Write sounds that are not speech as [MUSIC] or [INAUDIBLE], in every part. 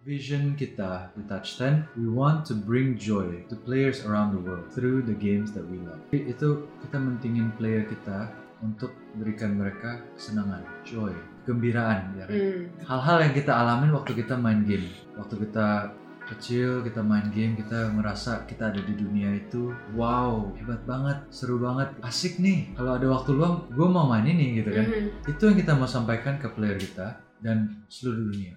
Vision kita di Touch 10, we want to bring joy to players around the world through the games that we love. Itu kita mentingin player kita untuk berikan mereka kesenangan, joy, gembiraan ya. kan? Hmm. Hal-hal yang kita alamin waktu kita main game. Waktu kita kecil kita main game kita ngerasa kita ada di dunia itu wow hebat banget seru banget asik nih kalau ada waktu luang gue mau main ini gitu kan Mhm. itu yang kita mau sampaikan ke player kita dan seluruh dunia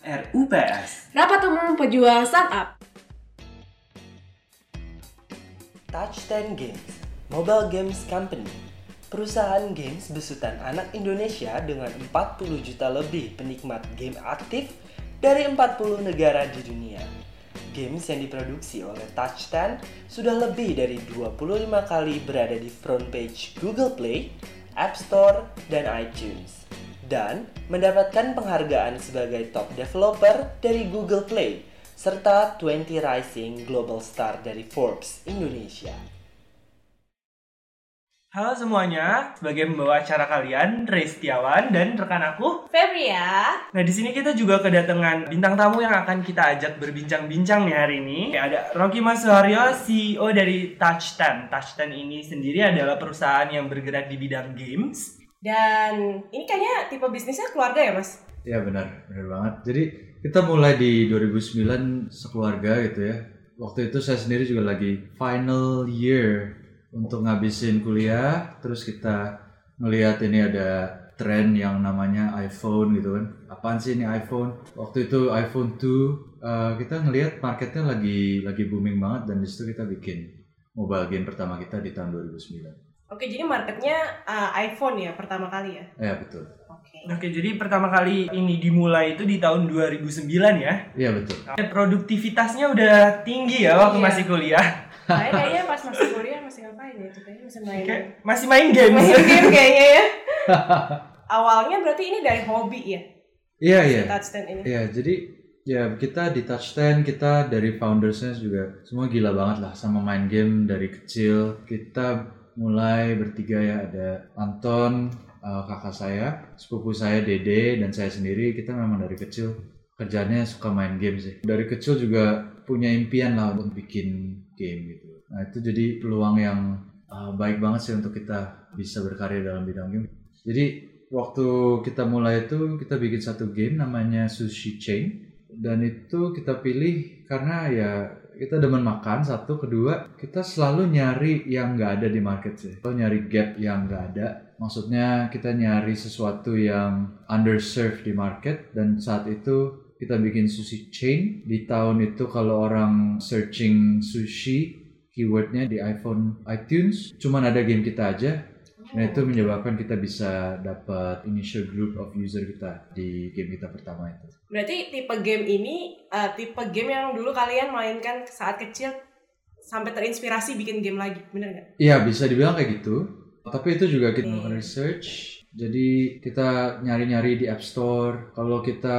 RUPS Rapat Umum Pejuang Startup. Touch 10 Games, mobile games company. Perusahaan games besutan anak Indonesia dengan 40 juta lebih penikmat game aktif dari 40 negara di dunia. Games yang diproduksi oleh Touch 10 sudah lebih dari 25 kali berada di front page Google Play, App Store, dan iTunes. Dan mendapatkan penghargaan sebagai top developer dari Google Play serta 20 Rising Global Star dari Forbes Indonesia. Halo semuanya, sebagai pembawa acara kalian, Ray Setiawan dan rekan aku. Febria. Nah di sini kita juga kedatangan bintang tamu yang akan kita ajak berbincang-bincang nih hari ini. Ada Rocky Mas Suharyo, CEO dari Touch 10. Touch 10 ini sendiri adalah perusahaan yang bergerak di bidang games. Dan ini kayaknya tipe bisnisnya keluarga ya mas? ya benar benar banget. Jadi kita mulai di 2009 sekeluarga gitu ya. Waktu itu saya sendiri juga lagi final year untuk ngabisin kuliah. Terus kita ngelihat ini ada tren yang namanya iPhone gitu kan. Apaan sih ini iPhone? Waktu itu iPhone 2 eh, kita ngelihat marketnya lagi lagi booming banget dan di situ kita bikin mobile game pertama kita di tahun 2009 Oke jadi marketnya uh, iPhone ya pertama kali ya? ya betul Oke. Oke, jadi pertama kali ini dimulai itu di tahun 2009 ya. iya betul Produktivitasnya udah tinggi ya waktu Iya. masih kuliah. Saya kayaknya pas masih kuliah masih ngapain ya? Itu kayaknya masih main. Kayak masih main games. Main game kayaknya ya. [LAUGHS] Awalnya berarti ini dari hobi ya? iya iya Touch stand ini. Iya, jadi ya kita di Touch 10 kita dari foundersnya juga semua gila banget lah sama main game dari kecil. Kita mulai bertiga ya ada Anton, eh, kakak saya, sepupu saya Dede dan saya sendiri kita memang dari kecil kerjanya suka main game sih. Dari kecil juga punya impian lah untuk bikin game gitu. Nah itu jadi peluang yang eh, baik banget sih untuk kita bisa berkarya dalam bidang game. Jadi waktu kita mulai itu kita bikin satu game namanya Sushi Chain dan itu kita pilih karena ya kita demen makan satu. Kedua kita selalu nyari yang nggak ada di market sih. Selalu nyari gap yang nggak ada. Maksudnya kita nyari sesuatu yang underserved di market dan saat itu kita bikin sushi chain. Di tahun itu kalau orang searching sushi keywordnya di iPhone iTunes cuman ada game kita aja Nah itu menyebabkan kita bisa dapat initial group of user kita di game kita pertama itu. Berarti tipe game ini uh, tipe game yang dulu kalian mainkan saat kecil sampai terinspirasi bikin game lagi, bener nggak? Iya bisa dibilang kayak gitu. Tapi itu juga kita melakukan research. Jadi kita nyari-nyari di App Store. Kalau kita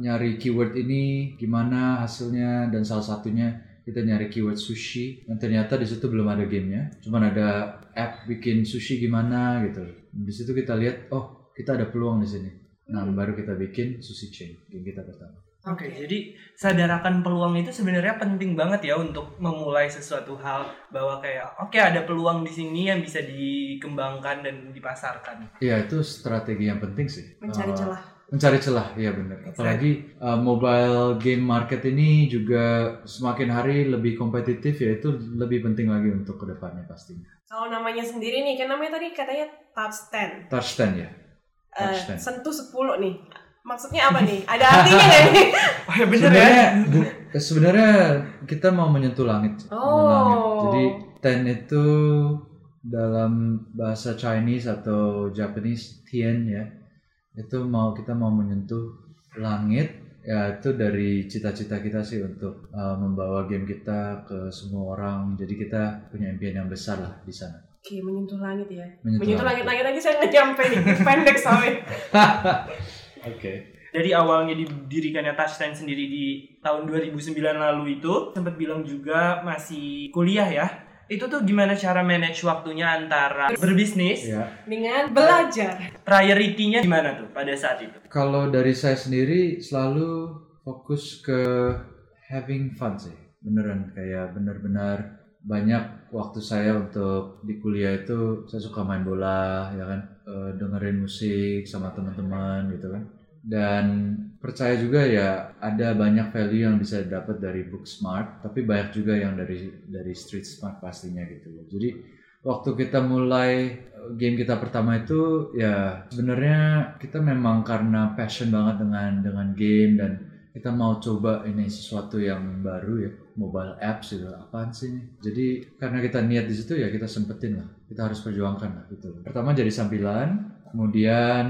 nyari keyword ini gimana hasilnya dan salah satunya kita nyari keyword sushi dan ternyata di situ belum ada gamenya. Cuman ada app bikin sushi gimana gitu. Di situ kita lihat oh kita ada peluang di sini. Nah baru kita bikin sushi chain game kita pertama. Oke, jadi sadarakan peluang itu sebenarnya penting banget ya untuk memulai sesuatu hal bahwa kayak oke ada peluang di sini yang bisa dikembangkan dan dipasarkan. Iya itu strategi yang penting sih. Mencari Eh, celah. mencari celah iya benar apalagi uh, mobile game market ini juga semakin hari lebih kompetitif ya itu lebih penting lagi untuk ke depannya pastinya Kalau namanya sendiri nih, kan namanya tadi katanya touch 10. touch 10 ya Eh, Touch 10. sentuh 10 nih. Maksudnya apa nih? Ada artinya nggak nih? [LAUGHS] Oh ya bener ya. sebenarnya bu- sebenarnya kita mau menyentuh langit Oh. langit. jadi 10 itu dalam bahasa Chinese atau Japanese tien ya itu mau kita mau menyentuh langit ya itu dari cita-cita kita sih untuk uh, membawa game kita ke semua orang jadi kita punya impian yang besar lah di sana Oke, menyentuh langit ya. Menyentuh Menyentuh langit. langit-langit aja saya nggak nyampe nih. [LAUGHS] Pendek soalnya. [LAUGHS] oke Dari awalnya didirikannya Touchline sendiri di tahun 2009 lalu itu sempat bilang juga masih kuliah ya. Itu tuh gimana cara manage waktunya antara berbisnis, Ya, Dengan belajar. priority-nya gimana tuh pada saat itu? kalau dari saya sendiri selalu fokus ke having fun sih. Beneran kayak bener-bener banyak waktu saya untuk di kuliah itu saya suka main bola ya kan Eh, dengerin musik sama teman-teman gitu kan dan percaya juga ya ada banyak value yang bisa dapat dari book smart tapi banyak juga yang dari dari street smart pastinya gitu loh. Jadi waktu kita mulai eh, game kita pertama itu ya sebenarnya kita memang karena passion banget dengan dengan game dan kita mau coba ini sesuatu yang baru ya mobile apps gitu apaan sih ini? Jadi karena kita niat di situ ya kita sempetin lah kita harus perjuangkan lah gitu pertama jadi sambilan kemudian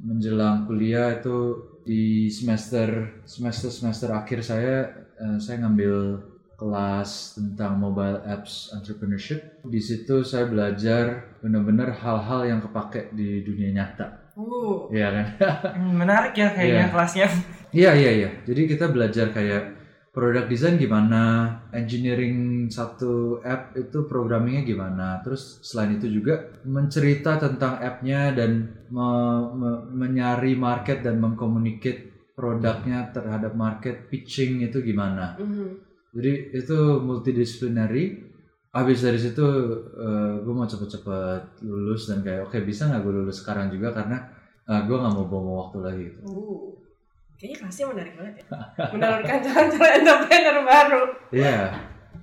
menjelang kuliah itu di semester semester semester akhir saya eh, saya ngambil kelas tentang mobile apps entrepreneurship di situ saya belajar benar-benar hal-hal yang kepake di dunia nyata Uh. Iya kan Hmm, Menarik ya kayaknya Iya. kelasnya. Iya iya iya. Jadi kita belajar kayak product design gimana, engineering satu app itu programmingnya gimana. Terus selain itu juga mencerita tentang appnya dan me- me- menyari market dan mengkomunikasi produknya terhadap market pitching itu gimana. Mhm. Jadi itu multidisciplinary. Habis dari situ gue mau cepet-cepet lulus dan kayak oke bisa nggak gue lulus sekarang juga karena gue nggak mau buang waktu lagi gitu. Uh. Kayaknya kelasnya menarik banget ya. Menelurkan cara-cara entrepreneur baru. Iya.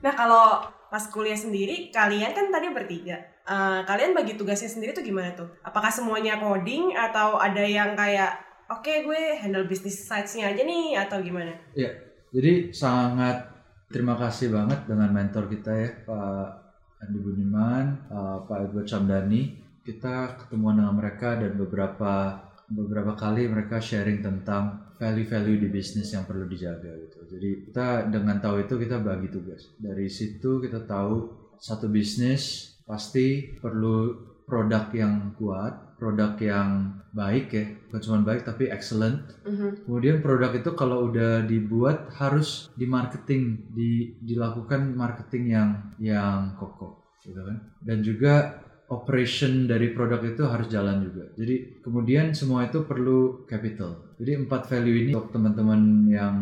Nah kalau pas kuliah sendiri, kalian kan tadi bertiga. Eh, kalian bagi tugasnya sendiri tuh gimana tuh? Apakah semuanya coding atau ada yang kayak oke gue handle business sides-nya aja nih atau gimana? Jadi sangat terima kasih banget dengan mentor kita ya Pak Andi Budiman, uh, Pak Edward Camdani. Kita ketemuan dengan mereka dan beberapa beberapa kali mereka sharing tentang value-value di bisnis yang perlu dijaga gitu. Jadi kita dengan tahu itu kita bagi tugas. Dari situ kita tahu satu bisnis pasti perlu produk yang kuat, produk yang baik ya, bukan cuma baik tapi excellent Mhm. Kemudian produk itu kalau udah dibuat harus di marketing, di, dilakukan marketing yang yang kokoh, gitu kan. Dan juga operation dari produk itu harus jalan juga. Jadi kemudian semua itu perlu capital. Jadi empat value ini untuk teman-teman yang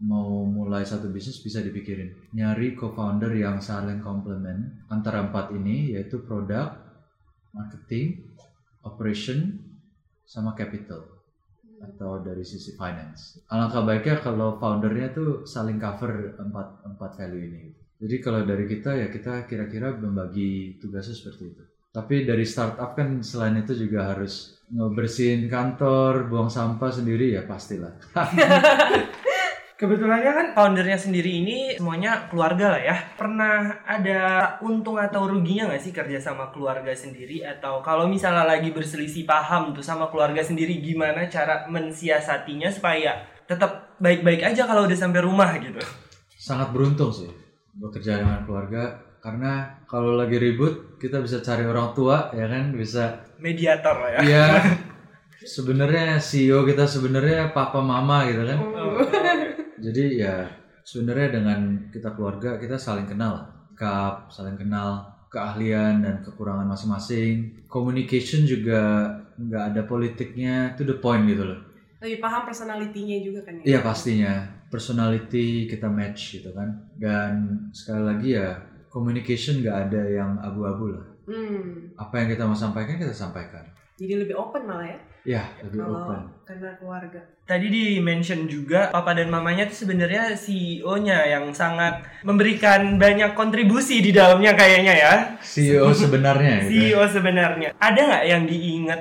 mau mulai satu bisnis bisa dipikirin. Nyari co-founder yang saling komplement antara empat ini yaitu produk, marketing, operation, sama capital atau dari sisi finance. Alangkah baiknya kalau foundernya tuh saling cover empat empat value ini. Jadi kalau dari kita ya kita kira-kira membagi tugasnya seperti itu. Tapi dari startup kan selain itu juga harus ngebersihin kantor, buang sampah sendiri ya pastilah. [LAUGHS] Kebetulannya kan foundernya sendiri ini semuanya keluarga lah ya. Pernah ada untung atau ruginya nggak sih kerja sama keluarga sendiri? Atau kalau misalnya lagi berselisih paham tuh sama keluarga sendiri, gimana cara mensiasatinya supaya tetap baik-baik aja kalau udah sampai rumah gitu? Sangat beruntung sih bekerja dengan keluarga karena kalau lagi ribut kita bisa cari orang tua ya kan bisa Mediator lah ya. Iya. [LAUGHS] sebenarnya CEO kita sebenarnya papa mama gitu kan. Oh, Jadi ya sebenarnya dengan kita keluarga kita saling kenal, kap, saling kenal keahlian dan kekurangan masing-masing. Communication juga nggak ada politiknya, to the point gitu loh. Lebih paham personalitinya juga kan ya? Iya pastinya, personality kita match gitu kan. Dan sekali lagi ya communication nggak ada yang abu-abu lah. Hmm. Apa yang kita mau sampaikan kita sampaikan. Jadi lebih open malah ya Ya lebih kalau open. karena keluarga. Tadi di mention juga papa dan mamanya tuh sebenarnya CEO-nya yang sangat memberikan banyak kontribusi di dalamnya kayaknya ya. CEO [LAUGHS] sebenarnya gitu. CEO sebenarnya. Ada nggak yang diingat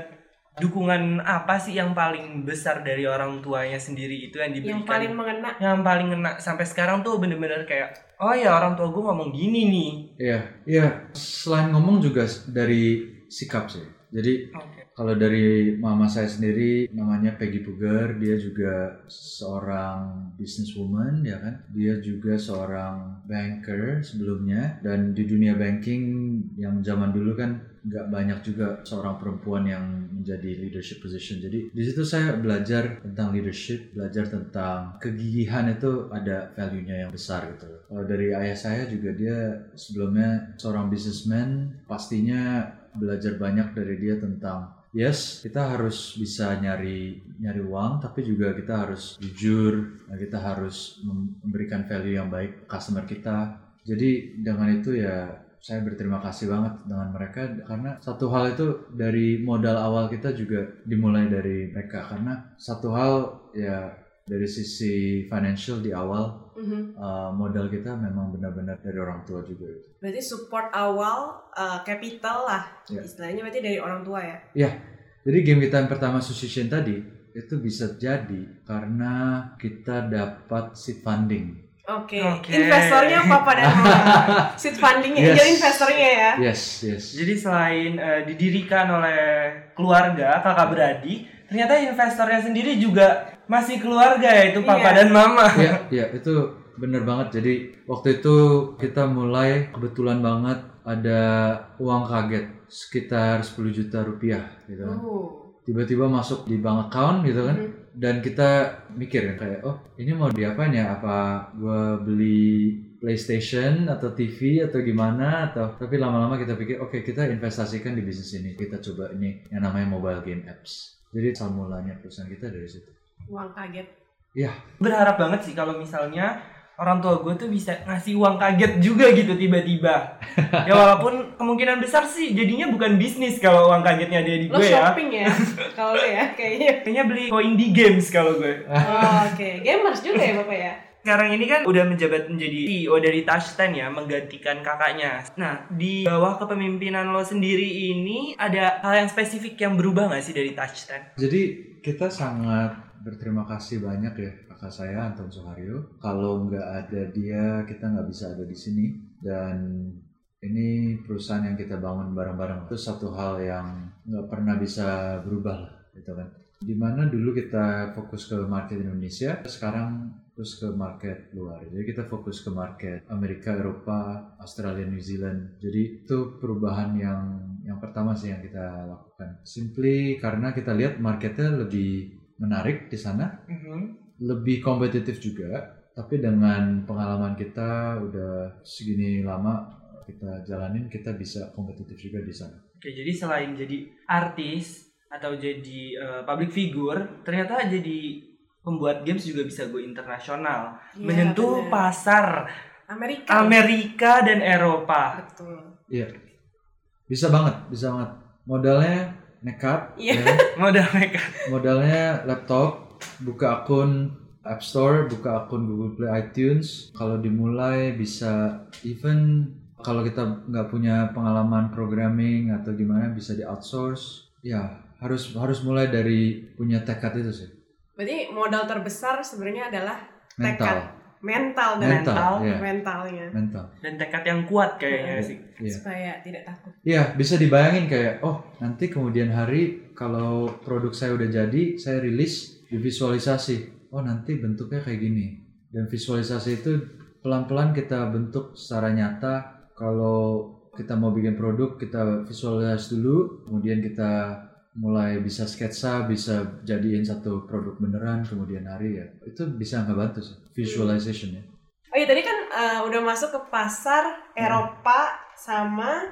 dukungan apa sih yang paling besar dari orang tuanya sendiri itu yang diberikan? Yang paling mengena. yang paling ngena sampai sekarang tuh bener-bener kayak oh ya orang tua gue ngomong gini nih. Iya, iya. Selain ngomong juga dari sikap sih. Jadi Oke. kalau dari mama saya sendiri namanya Peggy Puger, dia juga seorang businesswoman ya kan. Dia juga seorang banker sebelumnya dan di dunia banking yang zaman dulu kan nggak banyak juga seorang perempuan yang menjadi leadership position. Jadi di situ saya belajar tentang leadership, belajar tentang kegigihan itu ada value-nya yang besar gitu. Kalau dari ayah saya juga dia sebelumnya seorang businessman, pastinya belajar banyak dari dia tentang yes kita harus bisa nyari nyari uang tapi juga kita harus jujur kita harus memberikan value yang baik customer kita jadi dengan itu ya saya berterima kasih banget dengan mereka karena satu hal itu dari modal awal kita juga dimulai dari mereka karena satu hal ya dari sisi financial di awal Mhm. uh, modal kita memang benar-benar dari orang tua juga. Berarti support awal uh, capital lah Ya. istilahnya berarti dari orang tua ya. Jadi game kita yang pertama Sushishin tadi itu bisa jadi karena kita dapat seed funding. Oke. Oke. Investornya papa dan mama. [LAUGHS] Seed fundingnya, Yes. angel investornya ya. Yes, yes. Jadi selain eh, didirikan oleh keluarga kakak beradik, ternyata investornya sendiri juga masih keluarga yaitu papa Iya. dan mama. Iya, [LAUGHS] iya itu bener banget. Jadi waktu itu kita mulai kebetulan banget ada uang kaget sekitar 10 juta rupiah gitu kan. Uh. Tiba-tiba masuk di bank account gitu kan. Mhm. Dan kita mikir kan kayak oh ini mau diapain ya? Apa gua beli PlayStation atau TV atau gimana atau tapi lama-lama kita pikir oke kita investasikan di bisnis ini. Kita coba ini yang namanya mobile game apps. Jadi asal mulanya perusahaan kita dari situ. Uang kaget. Berharap banget sih kalau misalnya orang tua gue tuh bisa ngasih uang kaget juga gitu tiba-tiba. [LAUGHS] ya walaupun kemungkinan besar sih jadinya bukan bisnis kalau uang kagetnya ada di Lo gue ya. shopping ya? [LAUGHS] Kalau lo ya kayaknya. Kayaknya beli koin di games kalau gue. Oh, Oke, gamers juga ya bapak ya. Sekarang ini kan udah menjabat menjadi CEO dari Touch 10 ya, menggantikan kakaknya. Nah, di bawah kepemimpinan lo sendiri ini ada hal yang spesifik yang berubah nggak sih dari Touch 10? Jadi kita sangat berterima kasih banyak ya kakak saya Anton Sohario. Kalau nggak ada dia kita nggak bisa ada di sini dan ini perusahaan yang kita bangun bareng-bareng itu satu hal yang nggak pernah bisa berubah lah gitu kan. Di mana dulu kita fokus ke market Indonesia, sekarang terus ke market luar. Jadi kita fokus ke market Amerika, Eropa, Australia, New Zealand. Jadi itu perubahan yang yang pertama sih yang kita lakukan. Simply karena kita lihat marketnya lebih menarik di sana, lebih kompetitif juga. Tapi dengan pengalaman kita udah segini lama kita jalanin, kita bisa kompetitif juga di sana. Oke, jadi selain jadi artis atau jadi eh, public figure, ternyata jadi pembuat games juga bisa go internasional, Iya, menyentuh bener. pasar Amerika. Amerika dan Eropa. Betul. Iya, bisa banget, bisa banget. Modalnya nekat, Iya. ya? [LAUGHS] Modal mereka. modalnya laptop, buka akun App Store, buka akun Google Play, iTunes. Kalau dimulai bisa even kalau kita nggak punya pengalaman programming atau gimana bisa di outsource. Ya harus harus mulai dari punya tekad itu sih. Berarti modal terbesar sebenarnya adalah Mental, tekad, mental dan mental, mental, iya, mentalnya mental. Dan tekad yang kuat kayaknya Iya. sih. Iya. supaya tidak takut. Iya, bisa dibayangin kayak, oh nanti kemudian hari kalau produk saya udah jadi, saya rilis divisualisasi. Oh nanti bentuknya kayak gini. Dan visualisasi itu pelan-pelan kita bentuk secara nyata. Kalau kita mau bikin produk, kita visualisasi dulu, kemudian kita mulai bisa sketsa, bisa jadiin satu produk beneran, kemudian hari ya. Itu bisa ngebantu sih, visualization ya. Oh iya tadi kan eh, udah masuk ke pasar Eropa sama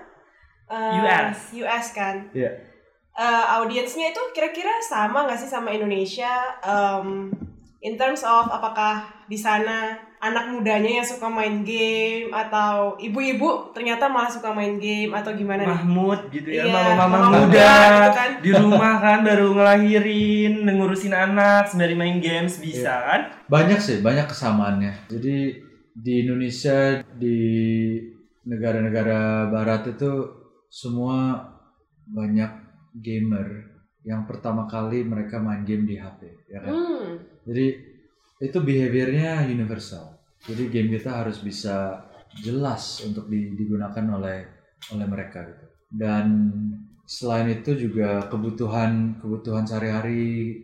eh, US. US kan. Iya. Eh, audiensnya itu kira-kira sama nggak sih sama Indonesia? Em, in terms of apakah di sana anak mudanya yang suka main game atau ibu-ibu ternyata malah suka main game atau gimana nih? Mahmud gitu ya, Iya, mama-mama mama muda, muda gitu kan. di rumah kan baru ngelahirin, ngurusin anak sembari main games bisa Iya. kan? Banyak sih, banyak kesamaannya. Jadi di Indonesia, di negara-negara barat itu semua banyak gamer yang pertama kali mereka main game di HP, ya kan? Hmm. Jadi itu behaviornya universal. Jadi game kita harus bisa jelas untuk di- digunakan oleh oleh mereka gitu. Dan selain itu juga kebutuhan kebutuhan sehari-hari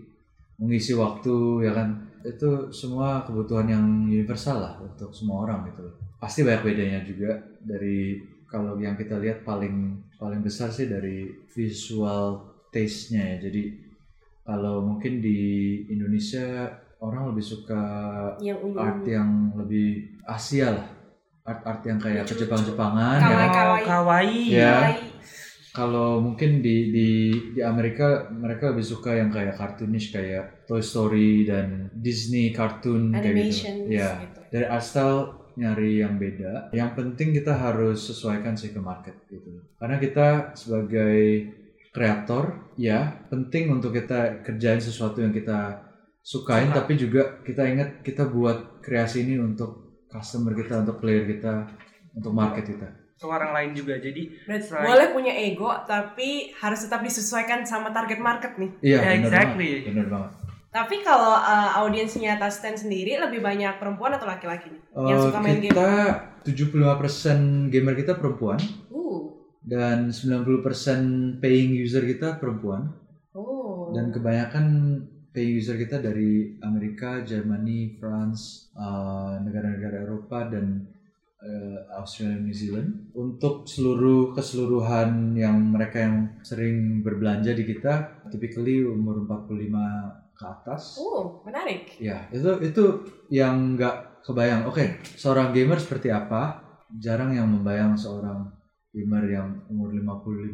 mengisi waktu ya kan itu semua kebutuhan yang universal lah untuk semua orang gitu. Pasti banyak bedanya juga dari kalau yang kita lihat paling paling besar sih dari visual taste-nya ya. Jadi kalau mungkin di Indonesia orang lebih suka Yang art yang lebih Asia lah. Art-art yang kayak Lucu-lucu. Jepang-Jepangan Kawaii. ya. Oh, kawaii. kawaii. Ya. Kawaii. Kalau mungkin di di di Amerika mereka lebih suka yang kayak cartoonish kayak Toy Story dan Disney cartoon kayak gitu. Ya. gitu. Dari art style nyari yang beda. Yang penting kita harus sesuaikan sih ke market gitu. Karena kita sebagai kreator ya penting untuk kita kerjain sesuatu yang kita sukain Suka. tapi juga kita ingat kita buat kreasi ini untuk customer kita, untuk player kita, untuk market kita. Ke orang lain juga. Jadi Selain- boleh punya ego tapi harus tetap disesuaikan sama target market nih. Iya, Yeah, benar exactly. banget. Benar banget. Tapi kalau uh, audiensnya Touchstand sendiri lebih banyak perempuan atau laki-laki nih? yang Eh, suka main game. kita 75% gamer kita perempuan Uh. dan 90% paying user kita perempuan Oh. dan kebanyakan paying user kita dari Amerika, Germany, France, eh, negara-negara Eropa dan eh, Australia, New Zealand. Untuk seluruh keseluruhan yang mereka yang sering berbelanja di kita, typically umur 45 ke atas. Oh, menarik. Ya, itu itu yang nggak kebayang. Oke, seorang gamer seperti apa? Jarang yang membayang seorang gamer yang umur 55.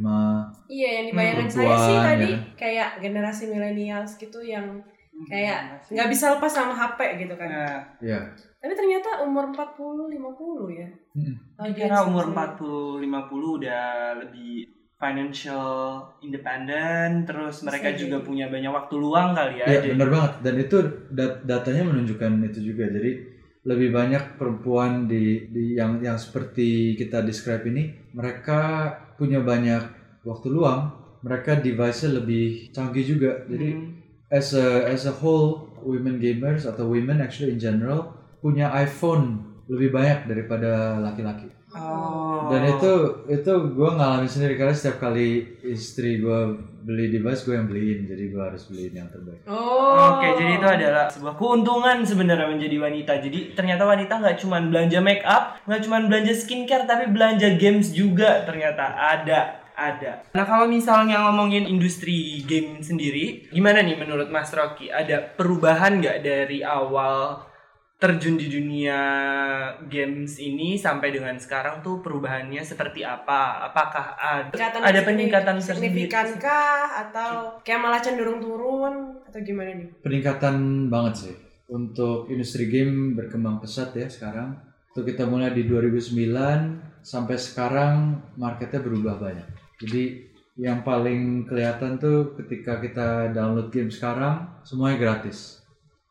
Iya, yang dibayangkan Hmm, saya sih tadi ya. kayak generasi millennials gitu yang kayak Masih- nggak bisa lepas sama HP gitu kan. Nah, Ya, Tapi ternyata umur 40 50 ya. Mm. Audiens kira umur sendiri. 40 50 udah lebih financial independent terus mereka Bisa juga jadi. punya banyak waktu luang kali ya. ya Jadi- benar banget. Dan itu dat- datanya menunjukkan itu juga. Jadi lebih banyak perempuan di, di yang yang seperti kita describe ini, mereka punya banyak waktu luang. Mereka device-nya lebih canggih juga. Jadi Hmm. as a as a whole women gamers atau women actually in general punya iPhone lebih banyak daripada laki-laki Oh. dan itu itu gue ngalamin sendiri karena setiap kali istri gue beli device gue yang beliin jadi gue harus beliin yang terbaik Oh. Oke, jadi itu adalah sebuah keuntungan sebenarnya menjadi wanita. Jadi ternyata wanita nggak cuma belanja make up, nggak cuma belanja skincare, tapi belanja games juga ternyata ada. Ada. Nah kalau misalnya ngomongin industri game sendiri, gimana nih menurut Mas Rocky? Ada perubahan nggak dari awal terjun di dunia games ini sampai dengan sekarang tuh perubahannya seperti apa? Apakah ada, Peningkatan ada peningkatan signifikankah atau kayak malah cenderung turun? Atau gimana nih? peningkatan banget sih. Untuk industri game berkembang pesat ya sekarang. Tuh kita mulai di 2009 sampai sekarang marketnya berubah banyak. Jadi yang paling kelihatan tuh ketika kita download game sekarang semuanya gratis.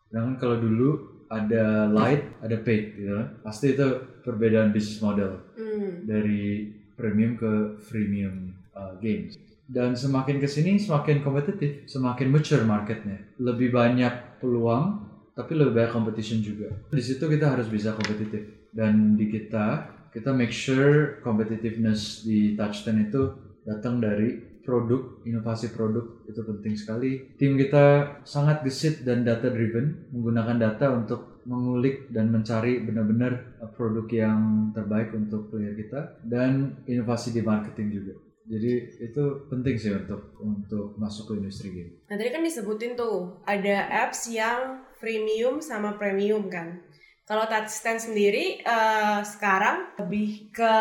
Sedangkan kalau dulu ada light, ada paid gitu. kan. Pasti itu perbedaan bisnis model Hmm. dari premium ke freemium uh, games. Dan semakin ke sini semakin kompetitif, semakin mature marketnya. Lebih banyak peluang, tapi lebih banyak competition juga. Di situ kita harus bisa kompetitif. Dan di kita, kita make sure competitiveness di Touch 10 itu datang dari produk, inovasi produk itu penting sekali. Tim kita sangat gesit dan data driven, menggunakan data untuk mengulik dan mencari benar-benar uh, produk yang terbaik untuk player kita dan inovasi di marketing juga. Jadi itu penting sih untuk untuk masuk ke industri game. Nah tadi kan disebutin tuh ada apps yang freemium sama premium kan. Kalau Touchstand sendiri eh, sekarang lebih ke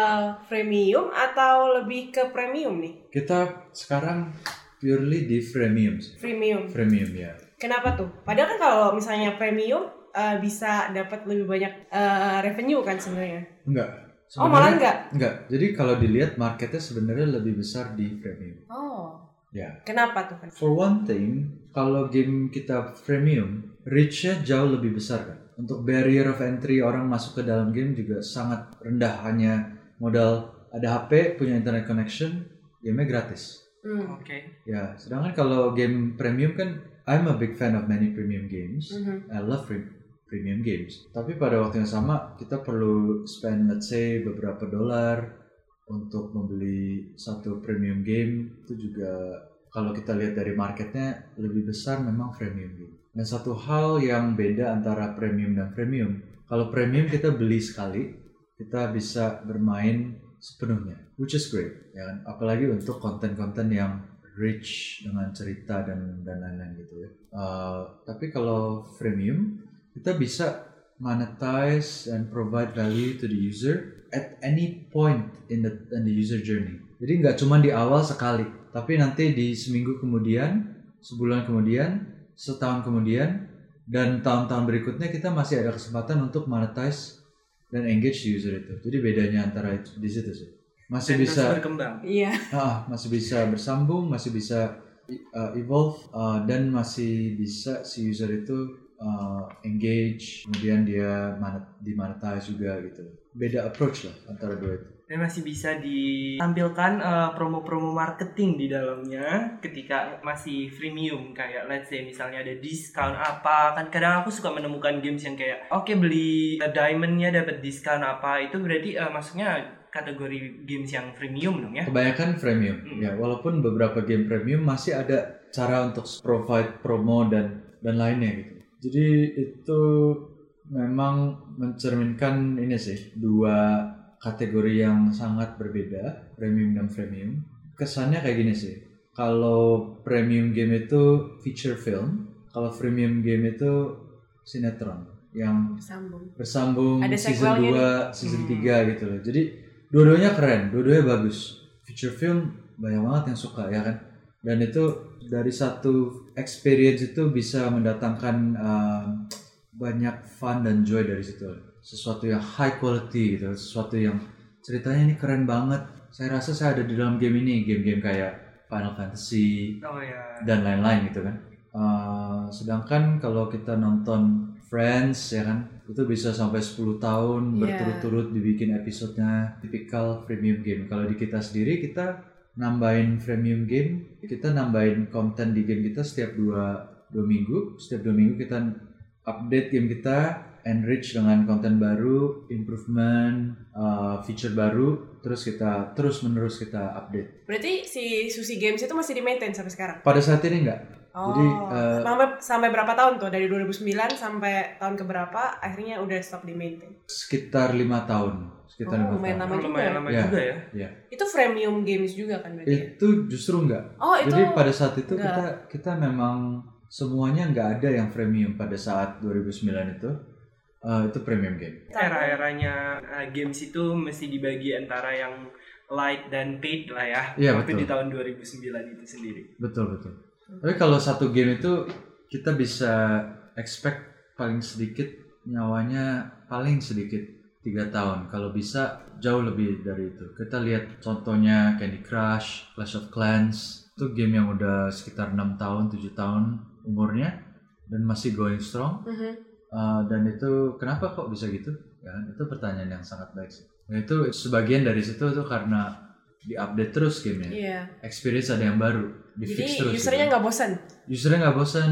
freemium atau lebih ke premium nih? Kita sekarang purely di freemium, sih. Freemium. freemium ya. Kenapa tuh? Padahal kan kalau misalnya premium eh, bisa dapat lebih banyak eh, revenue kan sebenarnya. Enggak. Oh malah Sebenarnya- enggak? Enggak. Jadi kalau dilihat marketnya sebenarnya lebih besar di premium. Oh. Ya. Kenapa tuh kan? For one thing, kalau game kita premium, reach-nya jauh lebih besar kan. Untuk barrier of entry orang masuk ke dalam game juga sangat rendah. Hanya modal ada HP, punya internet connection, game-nya gratis. Hmm. Oke. Ya, sedangkan kalau game premium kan, I'm a big fan of many premium games. Mhm. I love pre- premium games. Tapi pada waktu yang sama, kita perlu spend let's say beberapa dolar untuk membeli satu premium game. Itu juga kalau kita lihat dari marketnya lebih besar memang premium game. Dan satu hal yang beda antara premium dan premium, kalau premium kita beli sekali, kita bisa bermain sepenuhnya, which is great, ya kan? Apalagi untuk konten-konten yang rich dengan cerita dan dan lain-lain gitu ya. Uh, tapi kalau freemium kita bisa monetize and provide value to the user at any point in the in the user journey. Jadi nggak cuma di awal sekali, tapi nanti di seminggu kemudian, sebulan kemudian, setahun kemudian, dan tahun-tahun berikutnya kita masih ada kesempatan untuk monetize dan engage user itu. Jadi bedanya antara itu di situ sih. Masih Dan bisa berkembang. Iya. ah, masih bisa bersambung, masih bisa uh, evolve uh, dan masih bisa si user itu uh, engage, kemudian dia monet, dimonetize juga gitu. Beda approach lah antara dua itu. Dan masih bisa ditampilkan eh, promo-promo marketing di dalamnya ketika masih freemium. Kayak let's say misalnya ada diskon apa. Kan kadang aku suka menemukan games yang kayak oke beli eh, diamondnya dapat diskon apa. Itu berarti eh, masuknya kategori games yang freemium dong ya? Kebanyakan premium, Hmm. ya walaupun beberapa game premium masih ada cara untuk provide promo dan dan lainnya gitu. Jadi itu memang mencerminkan ini sih dua kategori yang sangat berbeda, premium dan freemium. Kesannya kayak gini sih. Kalau premium game itu feature film, kalau freemium game itu sinetron yang Sambung. bersambung Ada season sequelnya 2, season Hmm. 3 gitu loh. Jadi dua-duanya keren, dua-duanya bagus. Feature film banyak banget yang suka ya kan. Dan itu dari satu experience itu bisa mendatangkan um, banyak fun dan joy dari situ. Sesuatu yang high quality gitu, sesuatu yang ceritanya ini keren banget. Saya rasa saya ada di dalam game ini, game-game kayak Final Fantasy, oh ya dan lain-lain gitu kan. Uh, sedangkan kalau kita nonton Friends ya kan, itu bisa sampai 10 tahun Iya. berturut-turut dibikin episodenya tipikal premium game. Kalau di kita sendiri kita nambahin premium game, kita nambahin konten di game kita setiap dua dua minggu, setiap dua minggu kita update game kita, enrich dengan konten baru, improvement, uh, feature baru, terus kita terus menerus kita update. Berarti si Susi Games itu masih di maintain sampai sekarang? Pada saat ini enggak, Oh, Jadi, eh, sampai sampai berapa tahun tuh? Dari 2009 sampai tahun keberapa akhirnya udah stop di maintain? sekitar lima tahun sekitar Oh, lima lumayan tahun lama juga lumayan ya? lama Ya. juga ya Itu freemium games juga kan berarti? ya? itu justru enggak Oh, itu jadi pada saat itu enggak. kita kita memang semuanya enggak ada yang premium pada saat 2009 itu Eh, itu premium game. Era-eranya uh, games itu mesti dibagi antara yang light dan paid lah ya. Iya, betul. di tahun 2009 itu sendiri. Betul betul. Tapi kalau satu game itu kita bisa expect paling sedikit nyawanya paling sedikit tiga tahun. Kalau bisa jauh lebih dari itu. Kita lihat contohnya Candy Crush Clash of Clans. Itu game yang udah sekitar enam tahun 7 tahun umurnya dan masih going strong. Mhm. Uh, dan itu kenapa kok bisa gitu ya kan? itu pertanyaan yang sangat baik sih dan itu sebagian dari situ tuh karena diupdate terus gamenya Iya. experience ada yang baru di Jadi fix terus usernya gitu. nggak bosan. usernya nggak bosan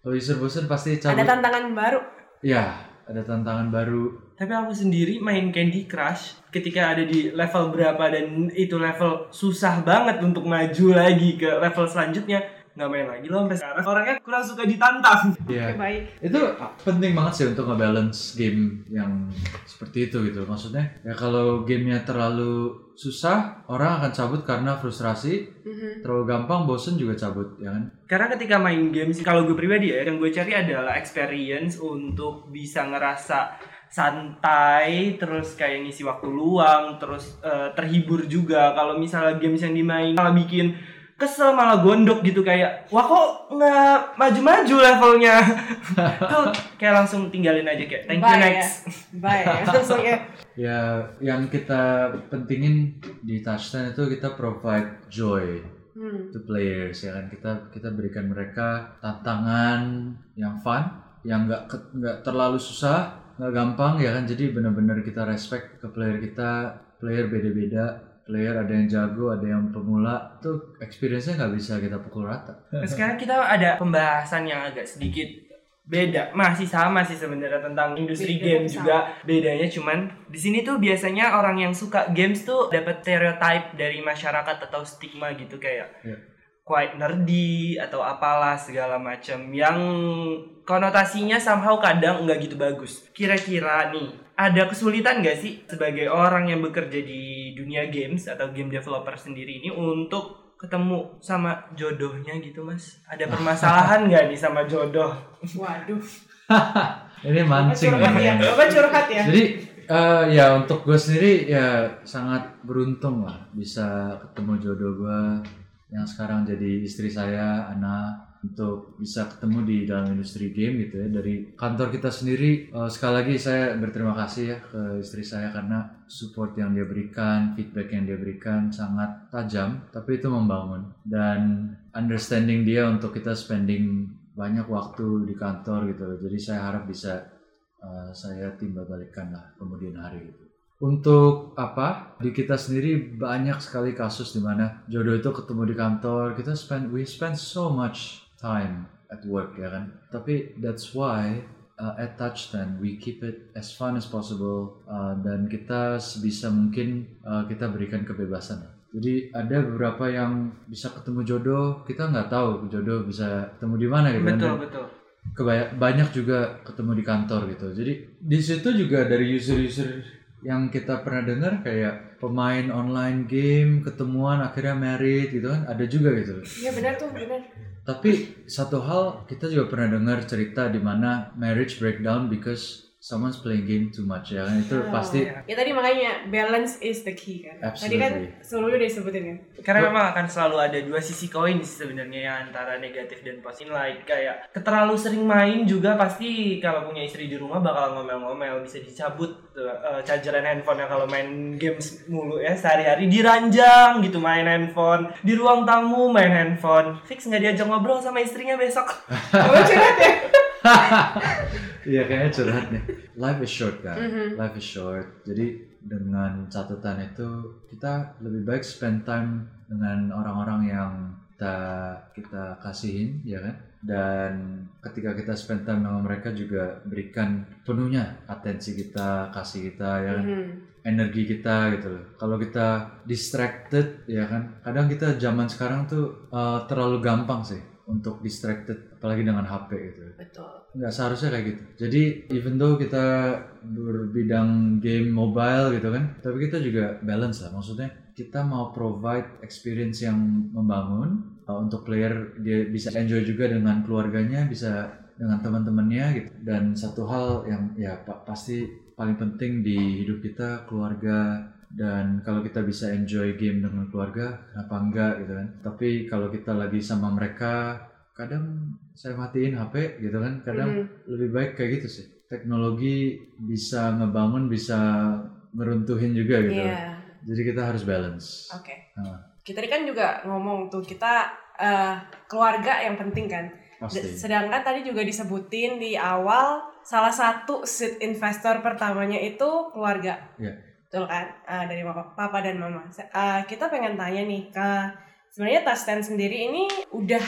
kalau user bosan pasti cabut Ada tantangan baru. ya ada tantangan baru Tapi aku sendiri main Candy Crush ketika ada di level berapa dan itu level susah banget untuk maju lagi ke level selanjutnya nggak main lagi loh sampai sekarang. Orangnya kurang suka ditantang. Ya Oke, baik. itu penting banget sih untuk ngebalance game yang seperti itu gitu. Maksudnya ya kalau gamenya terlalu susah orang akan cabut karena frustrasi. Mhm. terlalu gampang bosen juga cabut ya kan? Karena ketika main games kalau gue pribadi ya yang gue cari adalah experience untuk bisa ngerasa santai terus kayak ngisi waktu luang terus eh, terhibur juga. Kalau misalnya games yang dimain malah bikin kesel malah gondok gitu kayak wah kok nggak maju-maju levelnya [LAUGHS] tuh kayak langsung tinggalin aja kayak thank you Bye, ya. next Baik, [LAUGHS] langsung ya. Ya, yang kita pentingin di touchdown itu kita provide joy Hmm. to players ya kan kita kita berikan mereka tantangan yang fun, yang nggak nggak terlalu susah, nggak gampang ya kan. Jadi benar-benar kita respect ke player kita, player beda-beda, player ada yang jago, ada yang pemula, itu experience-nya nggak bisa kita pukul rata. Nah, sekarang kita ada pembahasan yang agak sedikit beda masih sama sih sebenarnya tentang industri Beda, game sama. juga bedanya cuman di sini tuh biasanya orang yang suka games tuh dapat stereotype dari masyarakat atau stigma gitu kayak Iya. quite nerdy atau apalah segala macam yang konotasinya somehow kadang nggak gitu bagus. Kira-kira nih ada kesulitan nggak sih sebagai orang yang bekerja di dunia games atau game developer sendiri ini untuk ketemu sama jodohnya gitu mas? Ada permasalahan nggak nih sama jodoh? Waduh. [LAUGHS] Ini Bapak mancing curhat ya. Bapak curhat ya. Jadi eh, ya untuk gue sendiri ya sangat beruntung lah bisa ketemu jodoh gue yang sekarang jadi istri saya, Ana untuk bisa ketemu di dalam industri game gitu ya dari kantor kita sendiri eh, sekali lagi saya berterima kasih ya ke istri saya karena support yang dia berikan feedback yang dia berikan sangat tajam tapi itu membangun dan understanding dia untuk kita spending banyak waktu di kantor gitu jadi saya harap bisa uh, saya timbal balikkan lah kemudian hari itu. Untuk apa? Di kita sendiri banyak sekali kasus di mana jodoh itu ketemu di kantor, kita spend we spend so much time at work ya kan. Tapi that's why uh, at Touch 10 we keep it as fun as possible uh, dan kita sebisa mungkin uh, kita berikan kebebasan. Jadi ada beberapa yang bisa ketemu jodoh, kita nggak tahu jodoh bisa ketemu di mana gitu. kan. Betul Dan- betul. kebaya- banyak juga ketemu di kantor gitu. Jadi di situ juga dari user-user yang kita pernah dengar kayak pemain online game ketemuan akhirnya married gitu kan ada juga gitu. Iya benar tuh, benar. Tapi satu hal kita juga pernah dengar cerita di mana marriage breakdown because someone's playing game too much ya kan itu Oh, pasti Ya tadi makanya balance is the key kan. Tadi kan Absolutely. sebelumnya udah disebutin kan. Karena memang akan selalu ada dua sisi koin sih sebenarnya ya, antara negatif dan positif. Like kayak terlalu sering main juga pasti kalau punya istri di rumah bakal ngomel-ngomel bisa dicabut tuh, eh, chargeran handphonenya kalau main games mulu ya sehari-hari diranjang gitu main handphone di ruang tamu main handphone fix nggak diajak ngobrol sama istrinya besok Bapak curhat ya. [LAUGHS] Iya kayaknya curhat nih. Life is short kan. Mhm. Life is short. Jadi dengan catatan itu kita lebih baik spend time dengan orang-orang yang kita kita kasihin ya kan. Dan ketika kita spend time dengan mereka juga berikan penuhnya atensi kita, kasih kita ya kan. Mhm. Energi kita gitu loh. Kalau kita distracted ya kan. Kadang kita zaman sekarang tuh eh, terlalu gampang sih untuk distracted apalagi dengan HP gitu Betul. Nggak seharusnya kayak gitu. Jadi even though kita berbidang game mobile gitu kan, tapi kita juga balance lah. Maksudnya kita mau provide experience yang membangun uh, untuk player dia bisa enjoy juga dengan keluarganya, bisa dengan teman-temannya gitu. Dan satu hal yang ya pa- pasti paling penting di hidup kita keluarga dan kalau kita bisa enjoy game dengan keluarga kenapa enggak gitu kan tapi kalau kita lagi sama mereka kadang saya matiin HP gitu kan kadang Mhm. lebih baik kayak gitu sih teknologi bisa ngebangun bisa ngeruntuhin juga gitu Iya. jadi kita harus balance Oke. Ah. Kita tadi kan juga ngomong tuh kita eh, keluarga yang penting kan. pasti Sedangkan tadi juga disebutin di awal salah satu seed investor pertamanya itu keluarga. Iya. Betul kan? Eh, dari papa, papa dan mama. Eh, kita pengen tanya nih ke sebenarnya Touchstand sendiri ini udah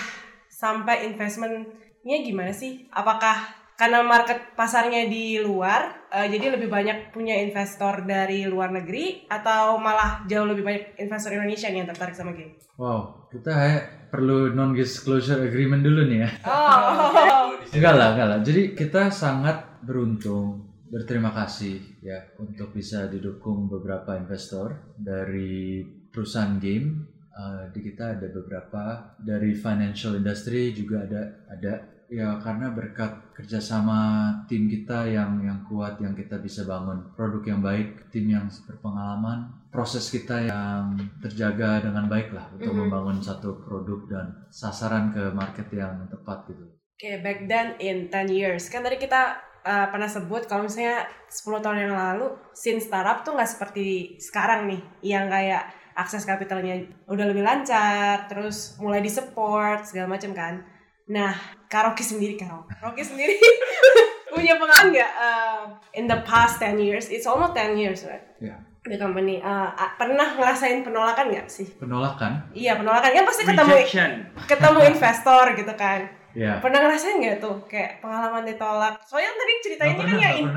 sampai investmentnya gimana sih? Apakah karena market pasarnya di luar, eh, jadi lebih banyak punya investor dari luar negeri atau malah jauh lebih banyak investor Indonesia nih yang tertarik sama game? wow kita kayak perlu non disclosure agreement dulu nih ya Oh, Enggak lah, enggak lah. Jadi kita sangat beruntung, berterima kasih ya untuk bisa didukung beberapa investor dari perusahaan game. Uh, di kita ada beberapa dari financial industry juga ada ada ya karena berkat kerjasama tim kita yang yang kuat yang kita bisa bangun produk yang baik tim yang berpengalaman proses kita yang terjaga dengan baik lah untuk Mhm. membangun satu produk dan sasaran ke market yang tepat gitu Oke, back then in 10 years. Kan tadi kita uh, pernah sebut kalau misalnya 10 tahun yang lalu, scene startup tuh nggak seperti sekarang nih. Yang kayak akses kapitalnya udah lebih lancar, terus mulai di-support, segala macam kan. Nah, Karoki sendiri, Karo. Karoki sendiri [LAUGHS] punya pengalaman nggak uh, in the past 10 years? It's almost 10 years, right? Iya. The company. Uh, pernah ngerasain penolakan nggak sih? penolakan Iya, penolakan. Ya pasti ketemu rejection ketemu [LAUGHS] investor gitu kan. ya Pernah ngerasain nggak tuh kayak pengalaman ditolak? Soalnya tadi ceritainnya Nggak kan yang, in-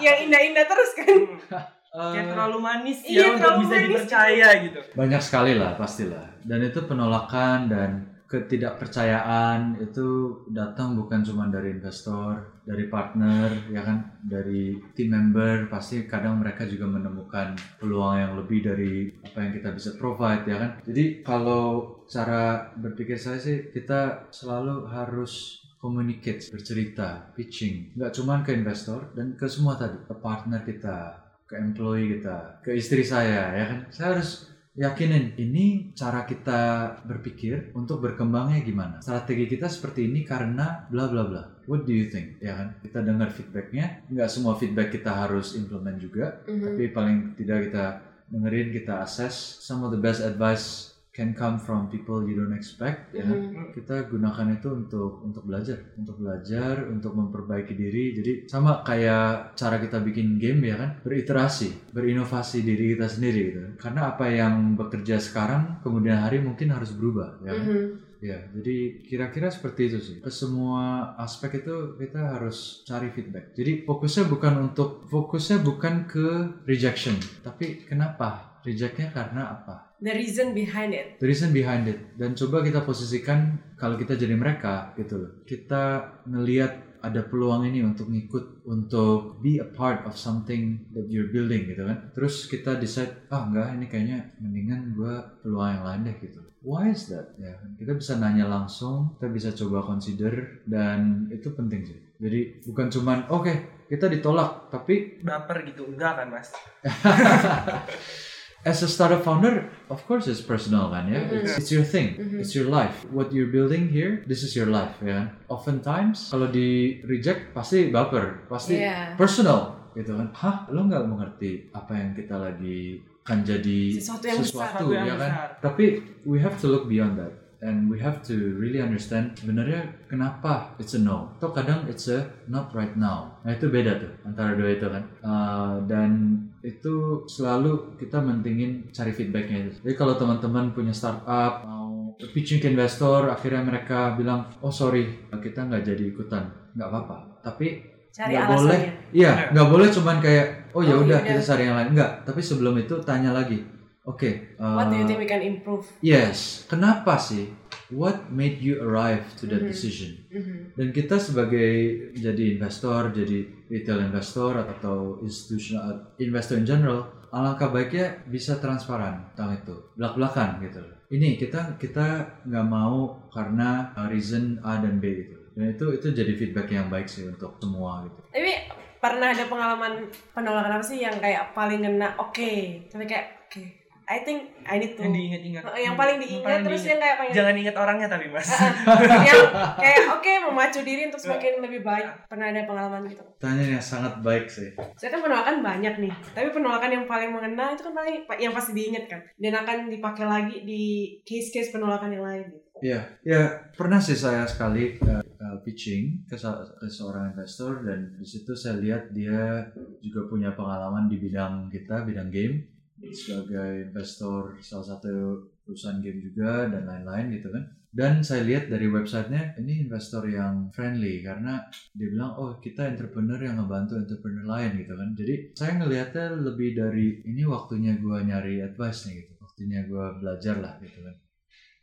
yang indah-indah terus kan. [LAUGHS] kayak Eh, terlalu manis Iya, ya untuk terlalu bisa manis. dipercaya gitu banyak sekali lah pastilah dan itu penolakan dan ketidakpercayaan itu datang bukan cuma dari investor, dari partner, ya kan, dari team member. Pasti kadang mereka juga menemukan peluang yang lebih dari apa yang kita bisa provide, ya kan. Jadi kalau cara berpikir saya sih kita selalu harus communicate, bercerita, pitching, nggak cuma ke investor dan ke semua tadi, ke partner kita, ke employee kita, ke istri saya, ya kan. Saya harus yakinin ini cara kita berpikir untuk berkembangnya gimana. Strategi kita seperti ini karena bla bla bla. What do you think? Ya kan? Kita dengar feedbacknya. Nggak semua feedback kita harus implement juga, Mhm. tapi paling tidak kita dengerin, kita assess. Some of the best advice can come from people you don't expect. Ya? Mhm. kita gunakan itu untuk untuk belajar, untuk belajar, untuk memperbaiki diri. Jadi sama kayak cara kita bikin game ya kan, beriterasi, berinovasi diri kita sendiri gitu. Karena apa yang bekerja sekarang kemudian hari mungkin harus berubah ya kan. Mhm. Ya, jadi kira-kira seperti itu sih. Ke semua aspek itu kita harus cari feedback. Jadi fokusnya bukan untuk fokusnya bukan ke rejection, tapi kenapa? Rejectnya karena apa? The reason behind it. the reason behind it. Dan coba kita posisikan kalau kita jadi mereka gitu loh. Kita ngelihat ada peluang ini untuk ngikut untuk be a part of something that you're building gitu kan. Terus kita decide ah enggak ini kayaknya mendingan gua peluang yang lain deh gitu. Why is that? Ya kita bisa nanya langsung kita bisa coba consider dan itu penting sih. Jadi bukan cuman oke kita ditolak tapi Baper gitu. Enggak kan mas? [LAUGHS] as a startup founder, of course it's personal kan ya. Mhm. It's, it's your thing, Mhm. it's your life. What you're building here, this is your life ya. Oftentimes kalau di reject pasti baper, pasti Iya. personal gitu kan. Hah, lo nggak mengerti apa yang kita lagi kan jadi Sesuatu yang besar. Sesuatu yang ya kan. besar. Tapi we have to look beyond that. And we have to really understand sebenarnya kenapa it's a no. Atau kadang it's a not right now. Nah itu beda tuh antara dua itu kan. Uh, dan itu selalu kita mentingin cari feedbacknya itu. Jadi kalau teman-teman punya startup mau pitching ke investor, akhirnya mereka bilang, oh sorry kita nggak jadi ikutan, nggak apa-apa. Tapi Cari nggak alasannya. boleh, iya nggak boleh cuman kayak, oh ya Oh, udah yaudah. kita cari yang lain. Nggak. Tapi sebelum itu tanya lagi, oke. What do you uh, think we can improve? Yes, kenapa sih? What made you arrive to that Mhm. decision? Mhm. Dan kita sebagai jadi investor, jadi retail investor atau institutional investor in general, alangkah baiknya bisa transparan tentang itu, belak-belakan gitu. Ini kita kita nggak mau karena uh, reason A dan B gitu. Dan itu itu jadi feedback yang baik sih untuk semua gitu. Tapi pernah ada pengalaman penolakan apa sih yang kayak paling ngena oke tapi kayak oke I think I need to Yang diingat-ingat. yang paling diingat terus yang kayak pengen Jangan ingat orangnya tapi mas. [LAUGHS] yang kayak oke memacu diri untuk semakin lebih baik. Pernah ada pengalaman gitu? Pertanyaan yang sangat baik sih. saya kan penolakan banyak nih. Tapi penolakan yang paling mengena itu kan paling yang pasti diingat kan. Dan akan dipakai lagi di case-case penolakan yang lain gitu. Iya, ya pernah sih saya sekali uh, uh, pitching ke, ke seorang investor dan di situ saya lihat dia juga punya pengalaman di bidang kita, bidang game sebagai investor salah satu perusahaan game juga dan lain-lain gitu kan. Dan saya lihat dari websitenya ini investor yang friendly karena dia bilang oh kita entrepreneur yang ngebantu entrepreneur lain gitu kan. Jadi saya ngelihatnya lebih dari ini waktunya gua nyari advice nih gitu, waktunya gua belajar lah gitu kan.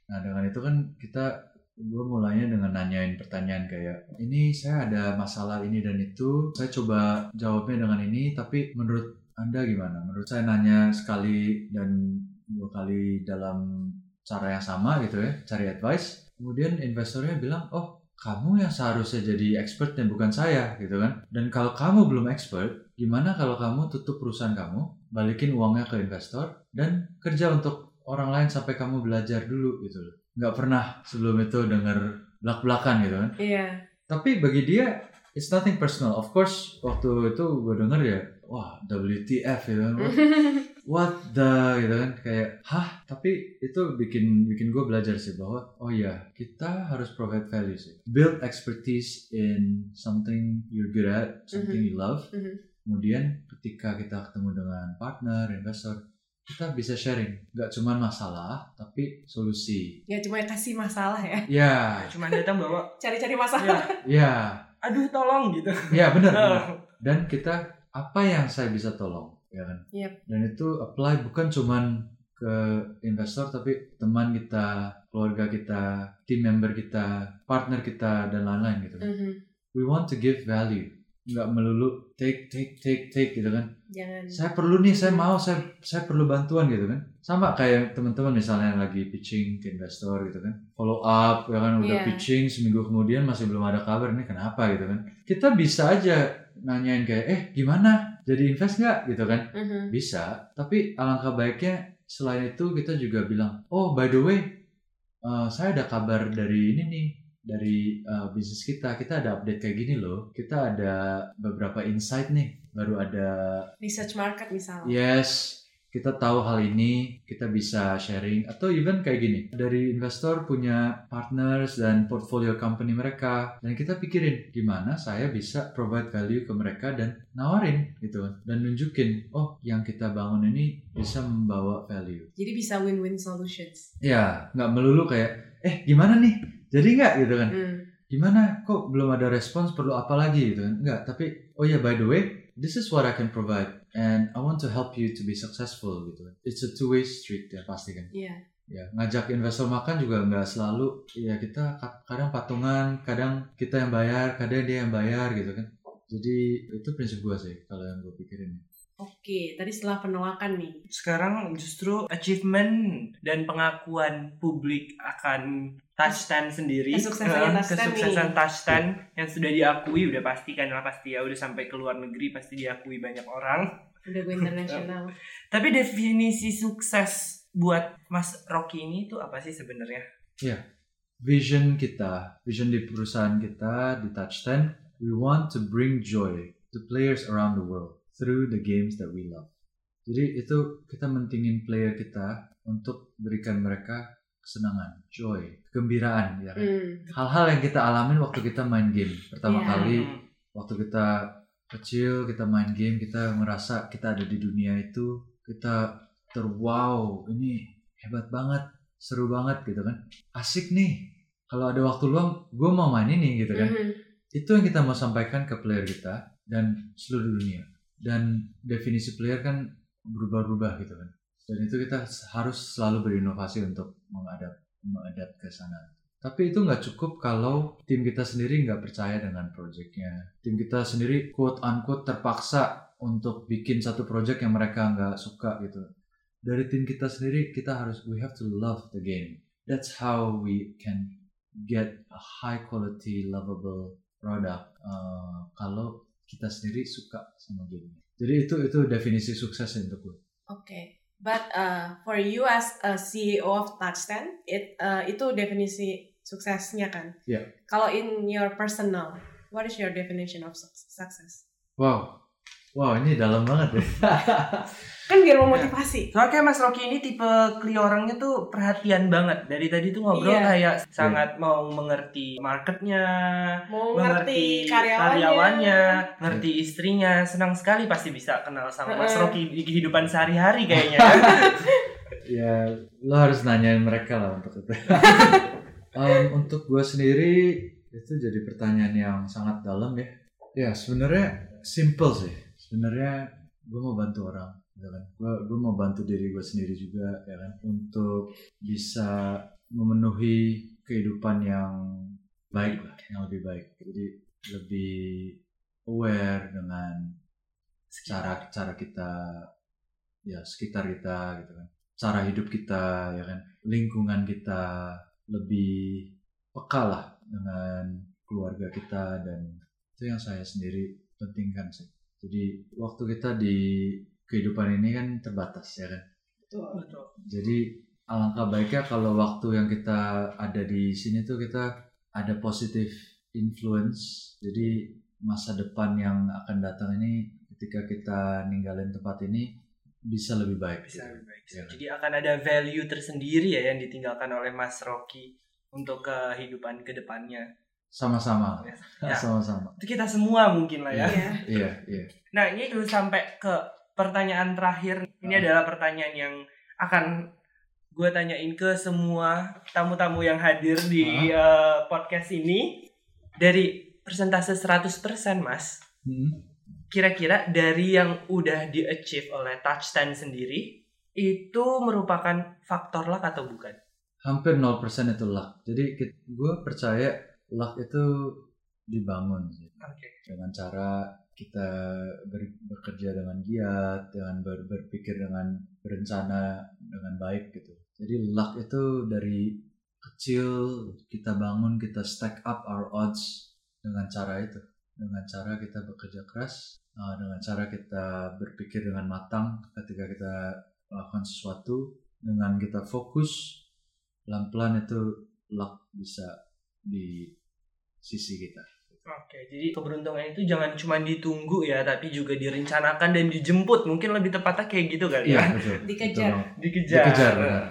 Nah dengan itu kan kita gue mulainya dengan nanyain pertanyaan kayak ini saya ada masalah ini dan itu saya coba jawabnya dengan ini tapi menurut anda gimana? Menurut saya nanya sekali dan dua kali dalam cara yang sama gitu ya cari advice kemudian investornya bilang oh kamu yang seharusnya jadi expertnya bukan saya gitu kan dan kalau kamu belum expert gimana kalau kamu tutup perusahaan kamu balikin uangnya ke investor dan kerja untuk orang lain sampai kamu belajar dulu gitu loh. Nggak pernah sebelum itu denger belak-belakan gitu kan. iya Tapi bagi dia it's nothing personal. Of course waktu itu gue denger ya, wah WTF gitu kan. [LAUGHS] What the gitu kan kayak hah? Tapi itu bikin bikin gue belajar sih bahwa oh ya kita harus provide value sih. Build expertise in something you're good at something you love. Mhm. kemudian ketika kita ketemu dengan partner investor kita bisa sharing. Nggak cuma masalah tapi solusi. Ya cuma kasih masalah ya. Ya. Cuma datang bawa, [LAUGHS] cari-cari masalah. Ya, ya aduh tolong gitu. ya [LAUGHS] benar dan kita apa yang saya bisa tolong ya kan Yep. dan itu apply bukan cuman ke investor tapi teman kita, keluarga kita, team member kita, partner kita dan lain-lain gitu. kan. Mhm. We want to give value, nggak melulu take take take take gitu kan. Jangan. Saya perlu nih, saya mau, saya saya perlu bantuan gitu kan. Sama kayak teman-teman misalnya yang lagi pitching ke investor gitu kan. Follow up ya kan udah Iya. pitching seminggu kemudian masih belum ada kabar ini kenapa gitu kan. Kita bisa aja nanyain kayak eh gimana jadi invest nggak gitu kan Mhm. bisa tapi alangkah baiknya selain itu kita juga bilang oh by the way eh, saya ada kabar dari ini nih dari eh, bisnis kita kita ada update kayak gini loh kita ada beberapa insight nih baru ada Research market misalnya. yes kita tahu hal ini kita bisa sharing atau even kayak gini. Dari investor punya partners dan portfolio company mereka dan kita pikirin gimana saya bisa provide value ke mereka dan nawarin gitu. Dan nunjukin oh yang kita bangun ini bisa membawa value. Jadi bisa win-win solutions. ya nggak melulu kayak eh gimana nih? Jadi nggak? Gitu kan. Hmm. gimana? Kok belum ada respons? Perlu apa lagi? Gitu kan. Enggak tapi oh ya by the way this is what I can provide and I want to help you to be successful gitu. It's a two way street ya pasti kan? Iya. ya ngajak investor makan juga nggak selalu. Ya kita ka- kadang patungan kadang kita yang bayar kadang dia yang bayar gitu kan. Jadi itu prinsip gua sih kalau yang gue pikirin Oke, tadi setelah penolakan nih. Sekarang justru achievement dan pengakuan publik akan Touchstand sendiri Kesuksesannya Touchstand kesuksesan. Touchstand yang sudah diakui udah pasti kan lah pasti ya udah sampai ke luar negeri pasti diakui banyak orang Udah gue internasional. [LAUGHS] tapi definisi sukses buat Mas Rocky ini tuh apa sih sebenarnya vision kita, vision di perusahaan kita di Touch 10, we want to bring joy to players around the world through the games that we love. Jadi itu kita mentingin player kita untuk berikan mereka kesenangan, joy, kegembiraan ya kan. Hmm. Hal-hal yang kita alamin waktu kita main game. Pertama Iya. kali waktu kita kecil kita main game kita merasa kita ada di dunia itu kita terwow ini hebat banget seru banget gitu kan asik nih kalau ada waktu luang gue mau main ini gitu kan Mhm. itu yang kita mau sampaikan ke player kita dan seluruh dunia dan definisi player kan berubah-ubah gitu kan. Dan itu kita harus selalu berinovasi untuk mengadap mengadap ke sana. Tapi itu nggak cukup kalau tim kita sendiri nggak percaya dengan projectnya. Tim kita sendiri quote unquote terpaksa untuk bikin satu project yang mereka nggak suka gitu. Dari tim kita sendiri kita harus we have to love the game. That's how we can get a high quality lovable product. Uh, kalau kita sendiri suka sama game jadi itu itu definisi sukses untuk gue Oke. But uh, for you as a CEO of Touchstand, it uh, itu definisi suksesnya kan? Iya. Kalau in your personal, what is your definition of suc- success? wow wow ini dalam banget ya [LAUGHS] Kan biar memotivasi. Soalnya kayak Mas Rocky ini tipe Clio orangnya tuh perhatian banget. Dari tadi tuh ngobrol Iya. kayak sangat mau mengerti marketnya, Mau mengerti ngerti karyawannya. karyawannya, ngerti istrinya. Senang sekali pasti bisa kenal sama Mas. Rocky di kehidupan sehari-hari [LAUGHS] kayaknya. ya lo harus nanyain mereka lah untuk itu [LAUGHS] Um, untuk gue sendiri itu jadi pertanyaan yang sangat dalam ya ya sebenarnya simple sih sebenarnya gue mau bantu orang ya kan. Gue gue mau bantu diri gue sendiri juga ya kan untuk bisa memenuhi kehidupan yang baik lah yang lebih baik. Jadi lebih aware dengan cara cara kita ya sekitar kita gitu kan. Cara hidup kita ya kan. Lingkungan kita lebih peka lah dengan keluarga kita dan itu yang saya sendiri pentingkan sih jadi waktu kita di kehidupan ini kan terbatas ya kan jadi alangkah baiknya kalau waktu yang kita ada di sini tuh kita ada positif influence jadi masa depan yang akan datang ini ketika kita ninggalin tempat ini bisa lebih baik bisa gitu. lebih baik. Ya. Jadi akan ada value tersendiri ya yang ditinggalkan oleh Mas Rocky untuk kehidupan ke depannya. Sama-sama Ya. sama-sama Itu kita semua mungkin lah ya. Iya. iya iya Nah ini dulu sampai ke pertanyaan terakhir. Ini Ah. adalah pertanyaan yang akan gue tanyain ke semua tamu-tamu yang hadir di eh, podcast ini. Dari persentase 100% mas. Hmm. Kira-kira dari yang udah di-achieve oleh Touchstand sendiri. itu merupakan faktor luck atau bukan? Hampir 0% itu luck. Jadi gue percaya luck itu dibangun sih. Oke. dengan cara kita ber- bekerja dengan giat, dengan ber- berpikir dengan berencana dengan baik gitu. Jadi luck itu dari kecil kita bangun, kita stack up our odds dengan cara itu, dengan cara kita bekerja keras, uh, dengan cara kita berpikir dengan matang ketika kita melakukan sesuatu, dengan kita fokus, pelan-pelan itu luck bisa di sisi kita. Oke, jadi keberuntungan itu jangan cuma ditunggu ya, tapi juga direncanakan dan dijemput. Mungkin lebih tepatnya kayak gitu kali ya. Betul. [LAUGHS] Dikejar. Betul. Dikejar. Dikejar, benar.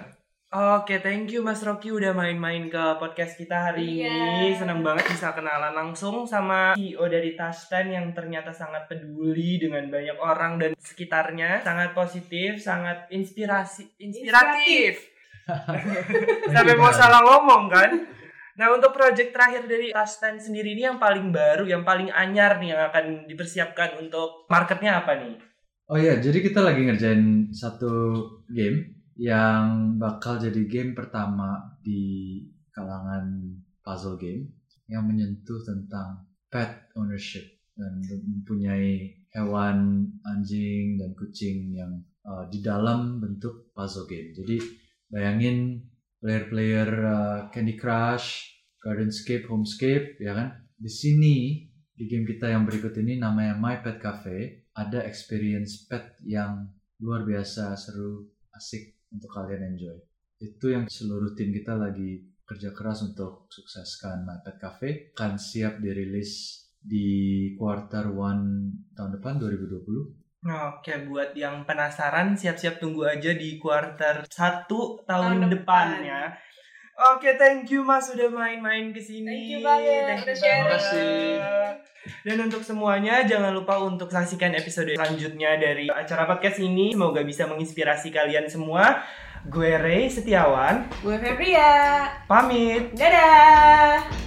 Oke, thank you Mas Rocky udah main-main ke podcast kita hari Iya. ini. Senang banget bisa kenalan langsung sama CEO dari Touchten yang ternyata sangat peduli dengan banyak orang dan sekitarnya. Sangat positif, sangat inspirasi, inspiratif. [LAUGHS] Sampai mau salah ngomong kan? Nah untuk project terakhir dari Touchten sendiri ini yang paling baru, yang paling anyar nih yang akan dipersiapkan untuk marketnya apa nih? Oh iya, jadi kita lagi ngerjain satu game yang bakal jadi game pertama di kalangan puzzle game yang menyentuh tentang pet ownership dan mempunyai hewan anjing dan kucing yang uh, di dalam bentuk puzzle game. Jadi bayangin player-player uh, Candy Crush, Gardenscape, Homescape, ya kan? Di sini di game kita yang berikut ini namanya My Pet Cafe ada experience pet yang luar biasa seru, asik untuk kalian enjoy. Itu yang seluruh tim kita lagi kerja keras untuk sukseskan My Pet Cafe akan siap dirilis di quarter one tahun depan 2020. Oke, buat yang penasaran siap-siap tunggu aja di quarter 1 tahun, Tahun depan. depannya. Oke, thank you Mas sudah main-main ke sini. Thank you banget, udah sharing. banget. Dan untuk semuanya jangan lupa untuk saksikan episode selanjutnya dari acara podcast ini. Semoga bisa menginspirasi kalian semua. Gue Ray Setiawan, Gue Febria. pamit. Dadah.